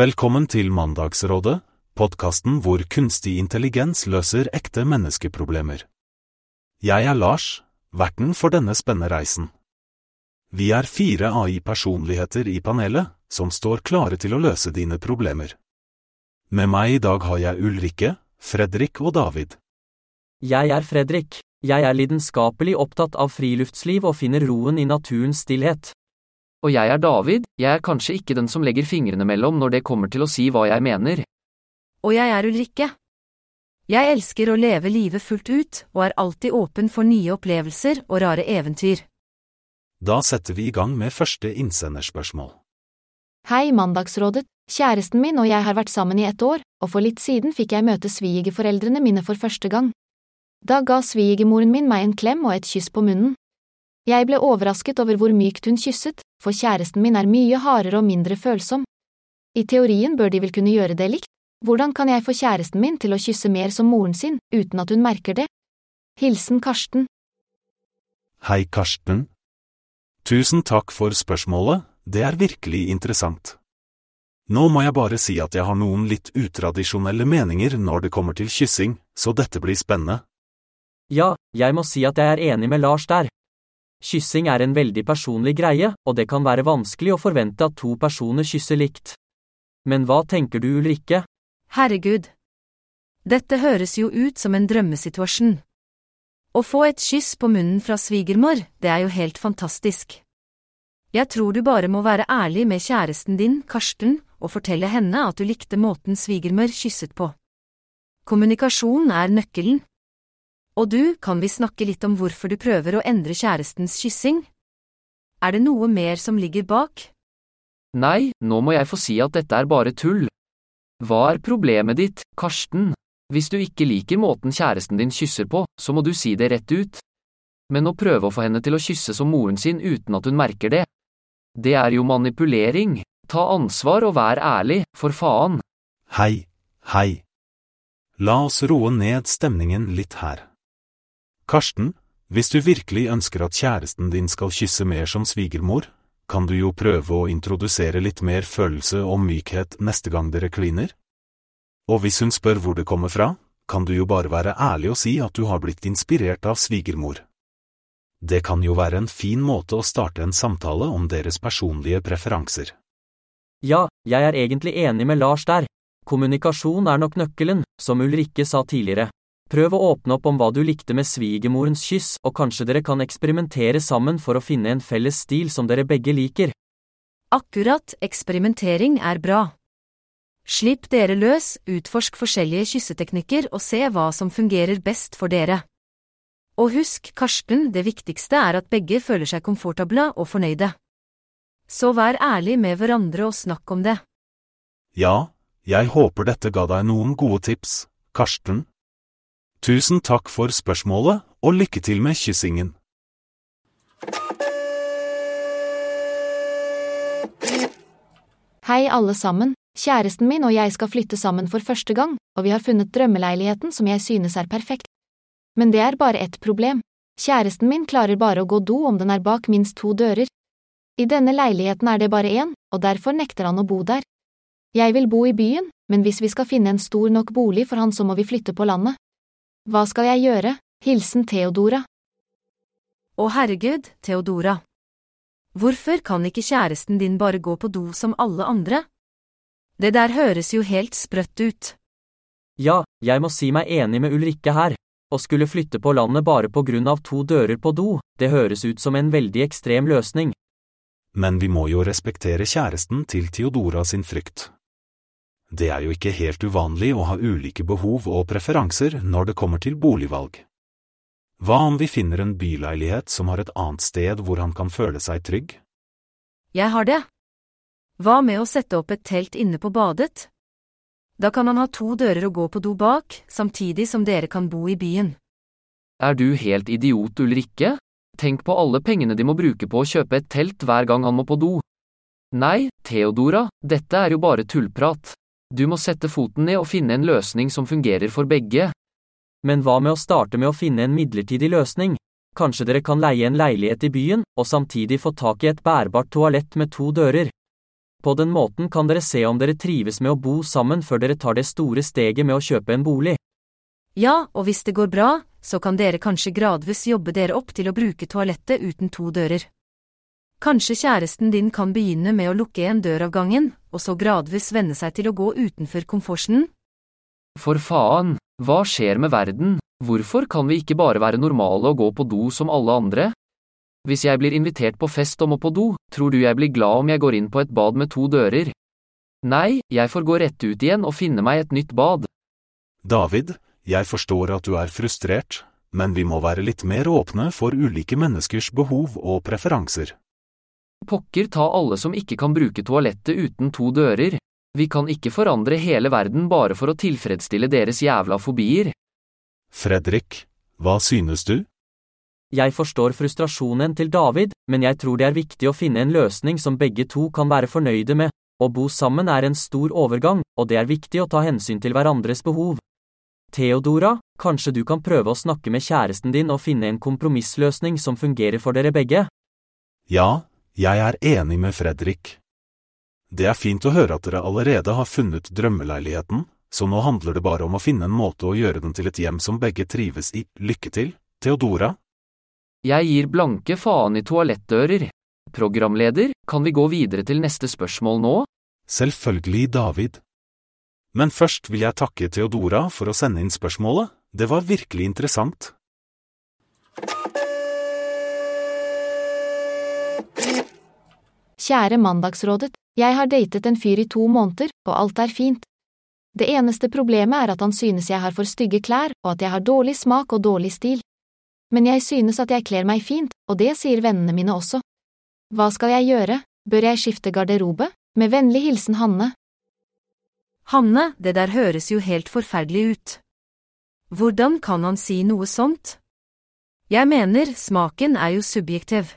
Velkommen til Mandagsrådet, podkasten hvor kunstig intelligens løser ekte menneskeproblemer. Jeg er Lars, verten for denne spennende reisen. Vi er fire AI-personligheter i panelet, som står klare til å løse dine problemer. Med meg i dag har jeg Ulrikke, Fredrik og David. Jeg er Fredrik. Jeg er lidenskapelig opptatt av friluftsliv og finner roen i naturens stillhet. Og jeg er David, jeg er kanskje ikke den som legger fingrene mellom når det kommer til å si hva jeg mener. Og jeg er Ulrikke. Jeg elsker å leve livet fullt ut og er alltid åpen for nye opplevelser og rare eventyr. Da setter vi i gang med første innsenderspørsmål. Hei, Mandagsrådet. Kjæresten min og jeg har vært sammen i ett år, og for litt siden fikk jeg møte svigerforeldrene mine for første gang. Da ga svigermoren min meg en klem og et kyss på munnen. Jeg ble overrasket over hvor mykt hun kysset, for kjæresten min er mye hardere og mindre følsom. I teorien bør de vel kunne gjøre det likt? Hvordan kan jeg få kjæresten min til å kysse mer som moren sin, uten at hun merker det? Hilsen Karsten. Hei, Karsten. Tusen takk for spørsmålet, det er virkelig interessant. Nå må jeg bare si at jeg har noen litt utradisjonelle meninger når det kommer til kyssing, så dette blir spennende. Ja, jeg må si at jeg er enig med Lars der. Kyssing er en veldig personlig greie, og det kan være vanskelig å forvente at to personer kysser likt. Men hva tenker du, Ulrikke? Herregud. Dette høres jo ut som en drømmesituasjon. Å få et kyss på munnen fra svigermor, det er jo helt fantastisk. Jeg tror du bare må være ærlig med kjæresten din, Karsten, og fortelle henne at du likte måten svigermor kysset på. Kommunikasjon er nøkkelen. Og du, kan vi snakke litt om hvorfor du prøver å endre kjærestens kyssing? Er det noe mer som ligger bak? Nei, nå må jeg få si at dette er bare tull. Hva er problemet ditt, Karsten? Hvis du ikke liker måten kjæresten din kysser på, så må du si det rett ut. Men å prøve å få henne til å kysse som moren sin uten at hun merker det, det er jo manipulering. Ta ansvar og vær ærlig, for faen. Hei, hei. La oss roe ned stemningen litt her. Karsten, hvis du virkelig ønsker at kjæresten din skal kysse mer som svigermor, kan du jo prøve å introdusere litt mer følelse og mykhet neste gang dere kliner? Og hvis hun spør hvor det kommer fra, kan du jo bare være ærlig og si at du har blitt inspirert av svigermor. Det kan jo være en fin måte å starte en samtale om deres personlige preferanser. Ja, jeg er egentlig enig med Lars der. Kommunikasjon er nok nøkkelen, som Ulrikke sa tidligere. Prøv å åpne opp om hva du likte med svigermorens kyss, og kanskje dere kan eksperimentere sammen for å finne en felles stil som dere begge liker. Akkurat, eksperimentering er bra. Slipp dere løs, utforsk forskjellige kysseteknikker og se hva som fungerer best for dere. Og husk, Karsten, det viktigste er at begge føler seg komfortable og fornøyde. Så vær ærlig med hverandre og snakk om det. Ja, jeg håper dette ga deg noen gode tips, Karsten. Tusen takk for spørsmålet, og lykke til med kyssingen. Hei alle sammen. Kjæresten min og jeg skal flytte sammen for første gang, og vi har funnet drømmeleiligheten som jeg synes er perfekt. Men det er bare ett problem. Kjæresten min klarer bare å gå do om den er bak minst to dører. I denne leiligheten er det bare én, og derfor nekter han å bo der. Jeg vil bo i byen, men hvis vi skal finne en stor nok bolig for han så må vi flytte på landet. Hva skal jeg gjøre? Hilsen Theodora. Å herregud, Theodora. Hvorfor kan ikke kjæresten din bare gå på do som alle andre? Det der høres jo helt sprøtt ut. Ja, jeg må si meg enig med Ulrikke her. Å skulle flytte på landet bare på grunn av to dører på do, det høres ut som en veldig ekstrem løsning. Men vi må jo respektere kjæresten til Theodora sin frykt. Det er jo ikke helt uvanlig å ha ulike behov og preferanser når det kommer til boligvalg. Hva om vi finner en byleilighet som har et annet sted hvor han kan føle seg trygg? Jeg har det. Hva med å sette opp et telt inne på badet? Da kan han ha to dører å gå på do bak, samtidig som dere kan bo i byen. Er du helt idiot, Ulrikke? Tenk på alle pengene de må bruke på å kjøpe et telt hver gang han må på do. Nei, Theodora, dette er jo bare tullprat. Du må sette foten ned og finne en løsning som fungerer for begge. Men hva med å starte med å finne en midlertidig løsning? Kanskje dere kan leie en leilighet i byen, og samtidig få tak i et bærbart toalett med to dører? På den måten kan dere se om dere trives med å bo sammen før dere tar det store steget med å kjøpe en bolig. Ja, og hvis det går bra, så kan dere kanskje gradvis jobbe dere opp til å bruke toalettet uten to dører. Kanskje kjæresten din kan begynne med å lukke en dør av gangen, og så gradvis venne seg til å gå utenfor komforten? For faen, hva skjer med verden, hvorfor kan vi ikke bare være normale og gå på do som alle andre? Hvis jeg blir invitert på fest og må på do, tror du jeg blir glad om jeg går inn på et bad med to dører? Nei, jeg får gå rett ut igjen og finne meg et nytt bad. David, jeg forstår at du er frustrert, men vi må være litt mer åpne for ulike menneskers behov og preferanser. Pokker ta alle som ikke kan bruke toalettet uten to dører. Vi kan ikke forandre hele verden bare for å tilfredsstille deres jævla fobier. Fredrik, hva synes du? Jeg forstår frustrasjonen til David, men jeg tror det er viktig å finne en løsning som begge to kan være fornøyde med. Å bo sammen er en stor overgang, og det er viktig å ta hensyn til hverandres behov. Theodora, kanskje du kan prøve å snakke med kjæresten din og finne en kompromissløsning som fungerer for dere begge? Ja, jeg er enig med Fredrik. Det er fint å høre at dere allerede har funnet drømmeleiligheten, så nå handler det bare om å finne en måte å gjøre den til et hjem som begge trives i. Lykke til, Theodora. Jeg gir blanke faen i toalettdører. Programleder, kan vi gå videre til neste spørsmål nå? Selvfølgelig, David. Men først vil jeg takke Theodora for å sende inn spørsmålet, det var virkelig interessant. Kjære Mandagsrådet, jeg har datet en fyr i to måneder, og alt er fint. Det eneste problemet er at han synes jeg har for stygge klær, og at jeg har dårlig smak og dårlig stil. Men jeg synes at jeg kler meg fint, og det sier vennene mine også. Hva skal jeg gjøre, bør jeg skifte garderobe? Med vennlig hilsen Hanne. Hanne, det der høres jo helt forferdelig ut. Hvordan kan han si noe sånt? Jeg mener, smaken er jo subjektiv.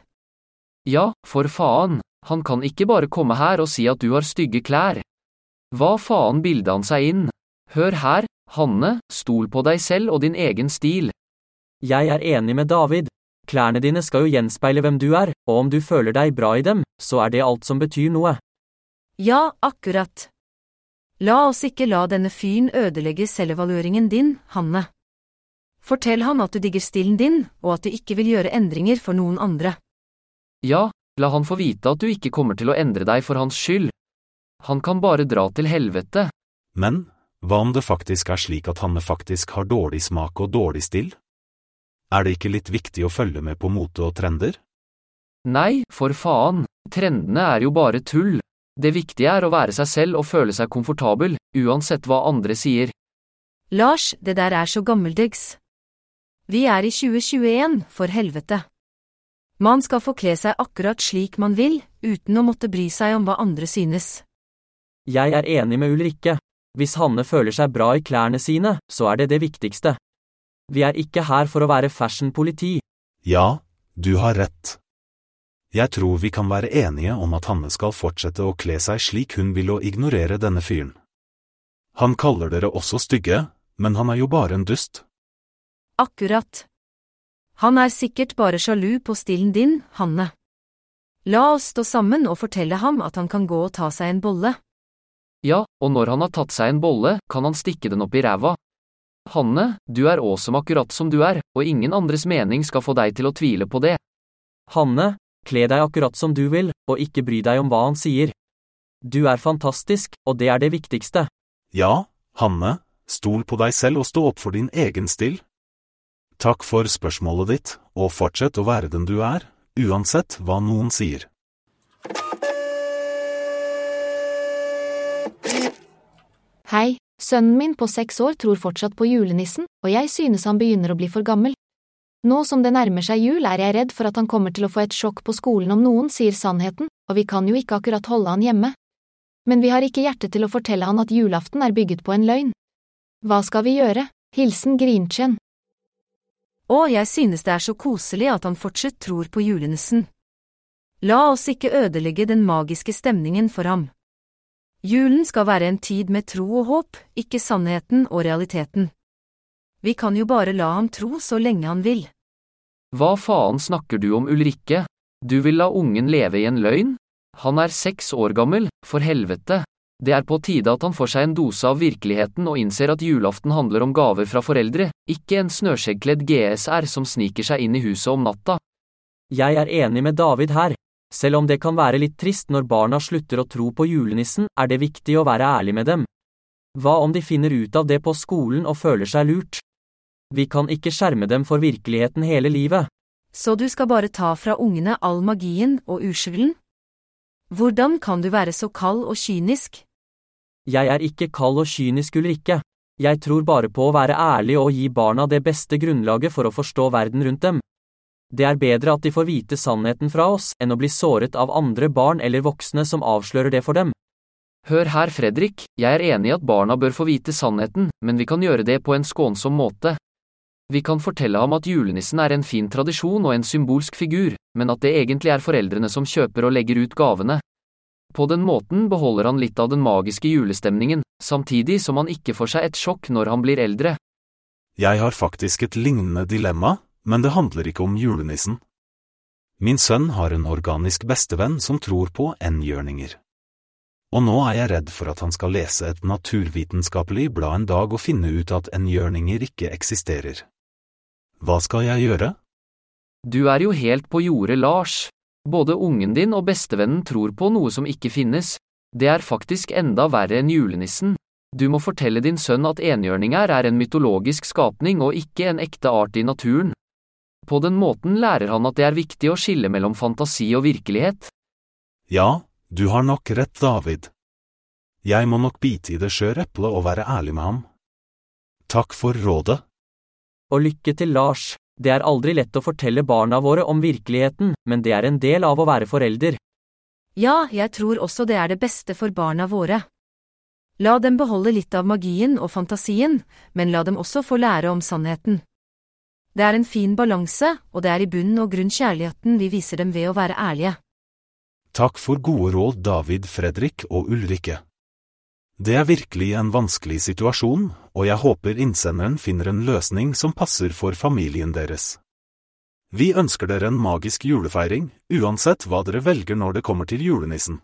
Ja, for faen, han kan ikke bare komme her og si at du har stygge klær. Hva faen bildet han seg inn? Hør her, Hanne, stol på deg selv og din egen stil. Jeg er enig med David. Klærne dine skal jo gjenspeile hvem du er, og om du føler deg bra i dem, så er det alt som betyr noe. Ja, akkurat. La oss ikke la denne fyren ødelegge selvevalueringen din, Hanne. Fortell han at du digger stilen din, og at du ikke vil gjøre endringer for noen andre. Ja, la han få vite at du ikke kommer til å endre deg for hans skyld. Han kan bare dra til helvete. Men, hva om det faktisk er slik at Hanne faktisk har dårlig smak og dårlig stil? Er det ikke litt viktig å følge med på mote og trender? Nei, for faen, trendene er jo bare tull. Det viktige er å være seg selv og føle seg komfortabel, uansett hva andre sier. Lars, det der er så gammeldags. Vi er i 2021, for helvete. Man skal få kle seg akkurat slik man vil, uten å måtte bry seg om hva andre synes. Jeg er enig med Ulrikke. Hvis Hanne føler seg bra i klærne sine, så er det det viktigste. Vi er ikke her for å være fashion-politi. Ja, du har rett. Jeg tror vi kan være enige om at Hanne skal fortsette å kle seg slik hun vil og ignorere denne fyren. Han kaller dere også stygge, men han er jo bare en dust. Akkurat. Han er sikkert bare sjalu på stilen din, Hanne. La oss stå sammen og fortelle ham at han kan gå og ta seg en bolle. Ja, og når han har tatt seg en bolle, kan han stikke den opp i ræva. Hanne, du er awesome akkurat som du er, og ingen andres mening skal få deg til å tvile på det. Hanne, kle deg akkurat som du vil, og ikke bry deg om hva han sier. Du er fantastisk, og det er det viktigste. Ja, Hanne, stol på deg selv og stå opp for din egen stil. Takk for spørsmålet ditt, og fortsett å være den du er, uansett hva noen sier. Hei, sønnen min på seks år tror fortsatt på julenissen, og jeg synes han begynner å bli for gammel. Nå som det nærmer seg jul er jeg redd for at han kommer til å få et sjokk på skolen om noen sier sannheten, og vi kan jo ikke akkurat holde han hjemme. Men vi har ikke hjerte til å fortelle han at julaften er bygget på en løgn. Hva skal vi gjøre? Hilsen Grinchen. Å, jeg synes det er så koselig at han fortsatt tror på julenissen. La oss ikke ødelegge den magiske stemningen for ham. Julen skal være en tid med tro og håp, ikke sannheten og realiteten. Vi kan jo bare la ham tro så lenge han vil. Hva faen snakker du om, Ulrikke? Du vil la ungen leve i en løgn? Han er seks år gammel, for helvete. Det er på tide at han får seg en dose av virkeligheten og innser at julaften handler om gaver fra foreldre, ikke en snøskjeggkledd GSR som sniker seg inn i huset om natta. Jeg er enig med David her. Selv om det kan være litt trist når barna slutter å tro på julenissen, er det viktig å være ærlig med dem. Hva om de finner ut av det på skolen og føler seg lurt? Vi kan ikke skjerme dem for virkeligheten hele livet. Så du skal bare ta fra ungene all magien og uskylden? Hvordan kan du være så kald og kynisk? Jeg er ikke kald og kynisk Ulrikke. Jeg tror bare på å være ærlig og gi barna det beste grunnlaget for å forstå verden rundt dem. Det er bedre at de får vite sannheten fra oss, enn å bli såret av andre barn eller voksne som avslører det for dem. Hør her, Fredrik, jeg er enig i at barna bør få vite sannheten, men vi kan gjøre det på en skånsom måte. Vi kan fortelle ham at julenissen er en fin tradisjon og en symbolsk figur, men at det egentlig er foreldrene som kjøper og legger ut gavene. På den måten beholder han litt av den magiske julestemningen, samtidig som han ikke får seg et sjokk når han blir eldre. Jeg har faktisk et lignende dilemma, men det handler ikke om julenissen. Min sønn har en organisk bestevenn som tror på enhjørninger. Og nå er jeg redd for at han skal lese et naturvitenskapelig blad en dag og finne ut at enhjørninger ikke eksisterer. Hva skal jeg gjøre? Du er jo helt på jordet, Lars. Både ungen din og bestevennen tror på noe som ikke finnes. Det er faktisk enda verre enn julenissen. Du må fortelle din sønn at enhjørninger er en mytologisk skapning og ikke en ekte art i naturen. På den måten lærer han at det er viktig å skille mellom fantasi og virkelighet. Ja, du har nok rett, David. Jeg må nok bite i det skjøre eplet og være ærlig med ham. Takk for rådet. Og lykke til, Lars. Det er aldri lett å fortelle barna våre om virkeligheten, men det er en del av å være forelder. Ja, jeg tror også det er det beste for barna våre. La dem beholde litt av magien og fantasien, men la dem også få lære om sannheten. Det er en fin balanse, og det er i bunn og grunn kjærligheten vi viser dem ved å være ærlige. Takk for gode råd, David, Fredrik og Ulrikke. Det er virkelig en vanskelig situasjon, og jeg håper innsenderen finner en løsning som passer for familien deres. Vi ønsker dere en magisk julefeiring, uansett hva dere velger når det kommer til julenissen.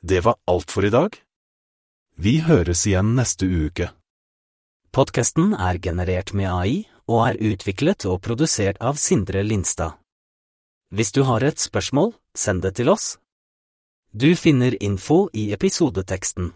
Det var alt for i dag. Vi høres igjen neste uke. Podkasten er generert med AI og er utviklet og produsert av Sindre Lindstad. Hvis du har et spørsmål, send det til oss. Du finner info i episodeteksten.